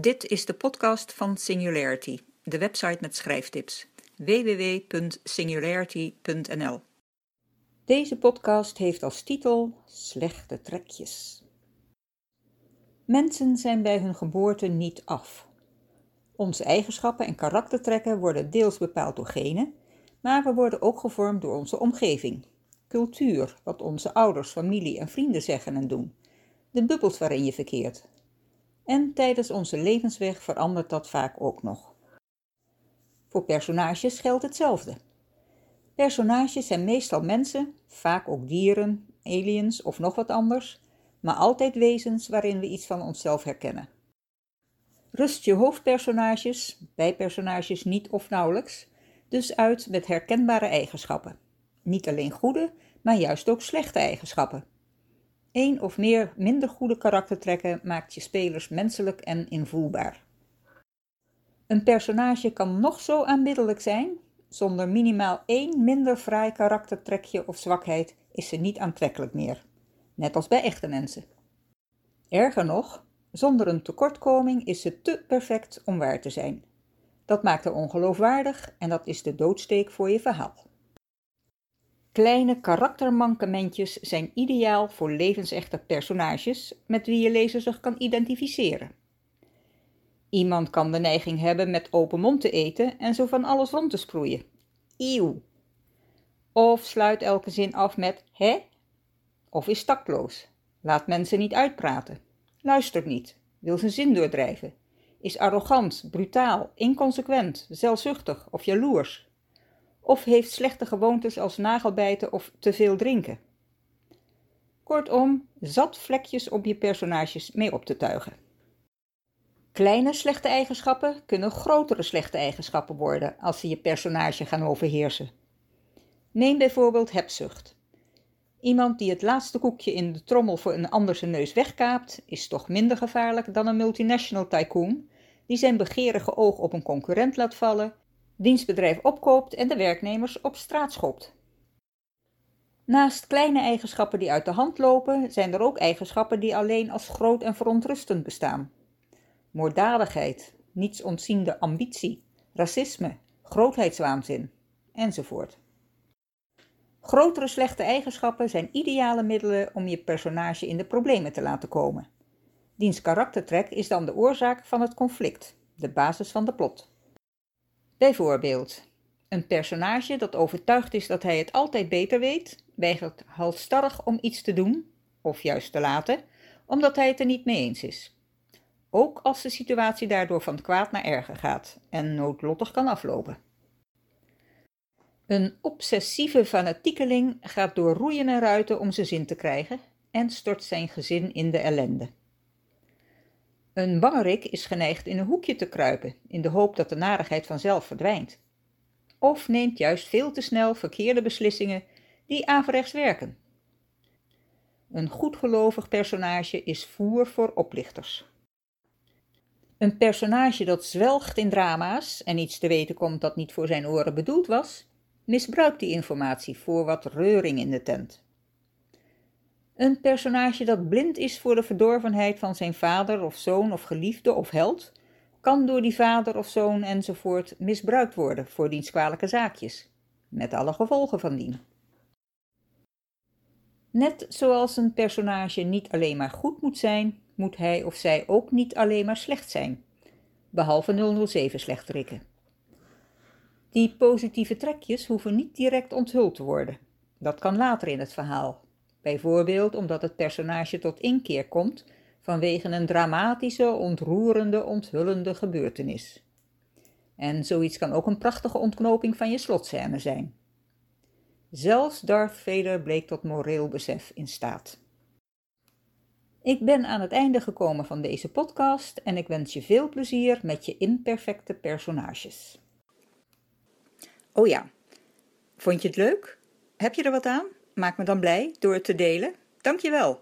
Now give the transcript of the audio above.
Dit is de podcast van Singularity, de website met schrijftips. www.singularity.nl Deze podcast heeft als titel Slechte trekjes. Mensen zijn bij hun geboorte niet af. Onze eigenschappen en karaktertrekken worden deels bepaald door genen, maar we worden ook gevormd door onze omgeving. Cultuur, wat onze ouders, familie en vrienden zeggen en doen. De bubbels waarin je verkeert. En tijdens onze levensweg verandert dat vaak ook nog. Voor personages geldt hetzelfde. Personages zijn meestal mensen, vaak ook dieren, aliens of nog wat anders, maar altijd wezens waarin we iets van onszelf herkennen. Rust je hoofdpersonages, bijpersonages niet of nauwelijks, dus uit met herkenbare eigenschappen. Niet alleen goede, maar juist ook slechte eigenschappen. Eén of meer minder goede karaktertrekken maakt je spelers menselijk en invoelbaar. Een personage kan nog zo aanbiddelijk zijn, zonder minimaal één minder fraai karaktertrekje of zwakheid is ze niet aantrekkelijk meer, net als bij echte mensen. Erger nog, zonder een tekortkoming is ze te perfect om waar te zijn. Dat maakt haar ongeloofwaardig en dat is de doodsteek voor je verhaal. Kleine karaktermankementjes zijn ideaal voor levensechte personages met wie je lezer zich kan identificeren. Iemand kan de neiging hebben met open mond te eten en zo van alles rond te sproeien. Eeuw. Of sluit elke zin af met hè? Of is tactloos. Laat mensen niet uitpraten. Luistert niet. Wil zijn zin doordrijven. Is arrogant, brutaal, inconsequent, zelfzuchtig of jaloers of heeft slechte gewoontes als nagelbijten of te veel drinken. Kortom, zat vlekjes om je personages mee op te tuigen. Kleine slechte eigenschappen kunnen grotere slechte eigenschappen worden als ze je personage gaan overheersen. Neem bijvoorbeeld hebzucht. Iemand die het laatste koekje in de trommel voor een ander zijn neus wegkaapt, is toch minder gevaarlijk dan een multinational tycoon die zijn begeerige oog op een concurrent laat vallen dienstbedrijf opkoopt en de werknemers op straat schopt. Naast kleine eigenschappen die uit de hand lopen, zijn er ook eigenschappen die alleen als groot en verontrustend bestaan. Moorddadigheid, nietsontziende ambitie, racisme, grootheidswaanzin, enzovoort. Grotere slechte eigenschappen zijn ideale middelen om je personage in de problemen te laten komen. Diens karaktertrek is dan de oorzaak van het conflict, de basis van de plot. Bijvoorbeeld, een personage dat overtuigd is dat hij het altijd beter weet, weigert halstarrig om iets te doen, of juist te laten, omdat hij het er niet mee eens is. Ook als de situatie daardoor van kwaad naar erger gaat en noodlottig kan aflopen. Een obsessieve fanatiekeling gaat door roeien en ruiten om zijn zin te krijgen en stort zijn gezin in de ellende. Een bangerik is geneigd in een hoekje te kruipen, in de hoop dat de narigheid vanzelf verdwijnt. Of neemt juist veel te snel verkeerde beslissingen die averechts werken. Een goedgelovig personage is voer voor oplichters. Een personage dat zwelgt in drama's en iets te weten komt dat niet voor zijn oren bedoeld was, misbruikt die informatie voor wat reuring in de tent. Een personage dat blind is voor de verdorvenheid van zijn vader of zoon of geliefde of held, kan door die vader of zoon enzovoort misbruikt worden voor diens kwalijke zaakjes, met alle gevolgen van dien. Net zoals een personage niet alleen maar goed moet zijn, moet hij of zij ook niet alleen maar slecht zijn, behalve 007 slechterikken. Die positieve trekjes hoeven niet direct onthuld te worden. Dat kan later in het verhaal, bijvoorbeeld omdat het personage tot inkeer komt vanwege een dramatische, ontroerende, onthullende gebeurtenis. En zoiets kan ook een prachtige ontknoping van je slotscène zijn. Zelfs Darth Vader bleek tot moreel besef in staat. Ik ben aan het einde gekomen van deze podcast en ik wens je veel plezier met je imperfecte personages. Oh ja, vond je het leuk? Heb je er wat aan? Maak me dan blij door het te delen. Dankjewel.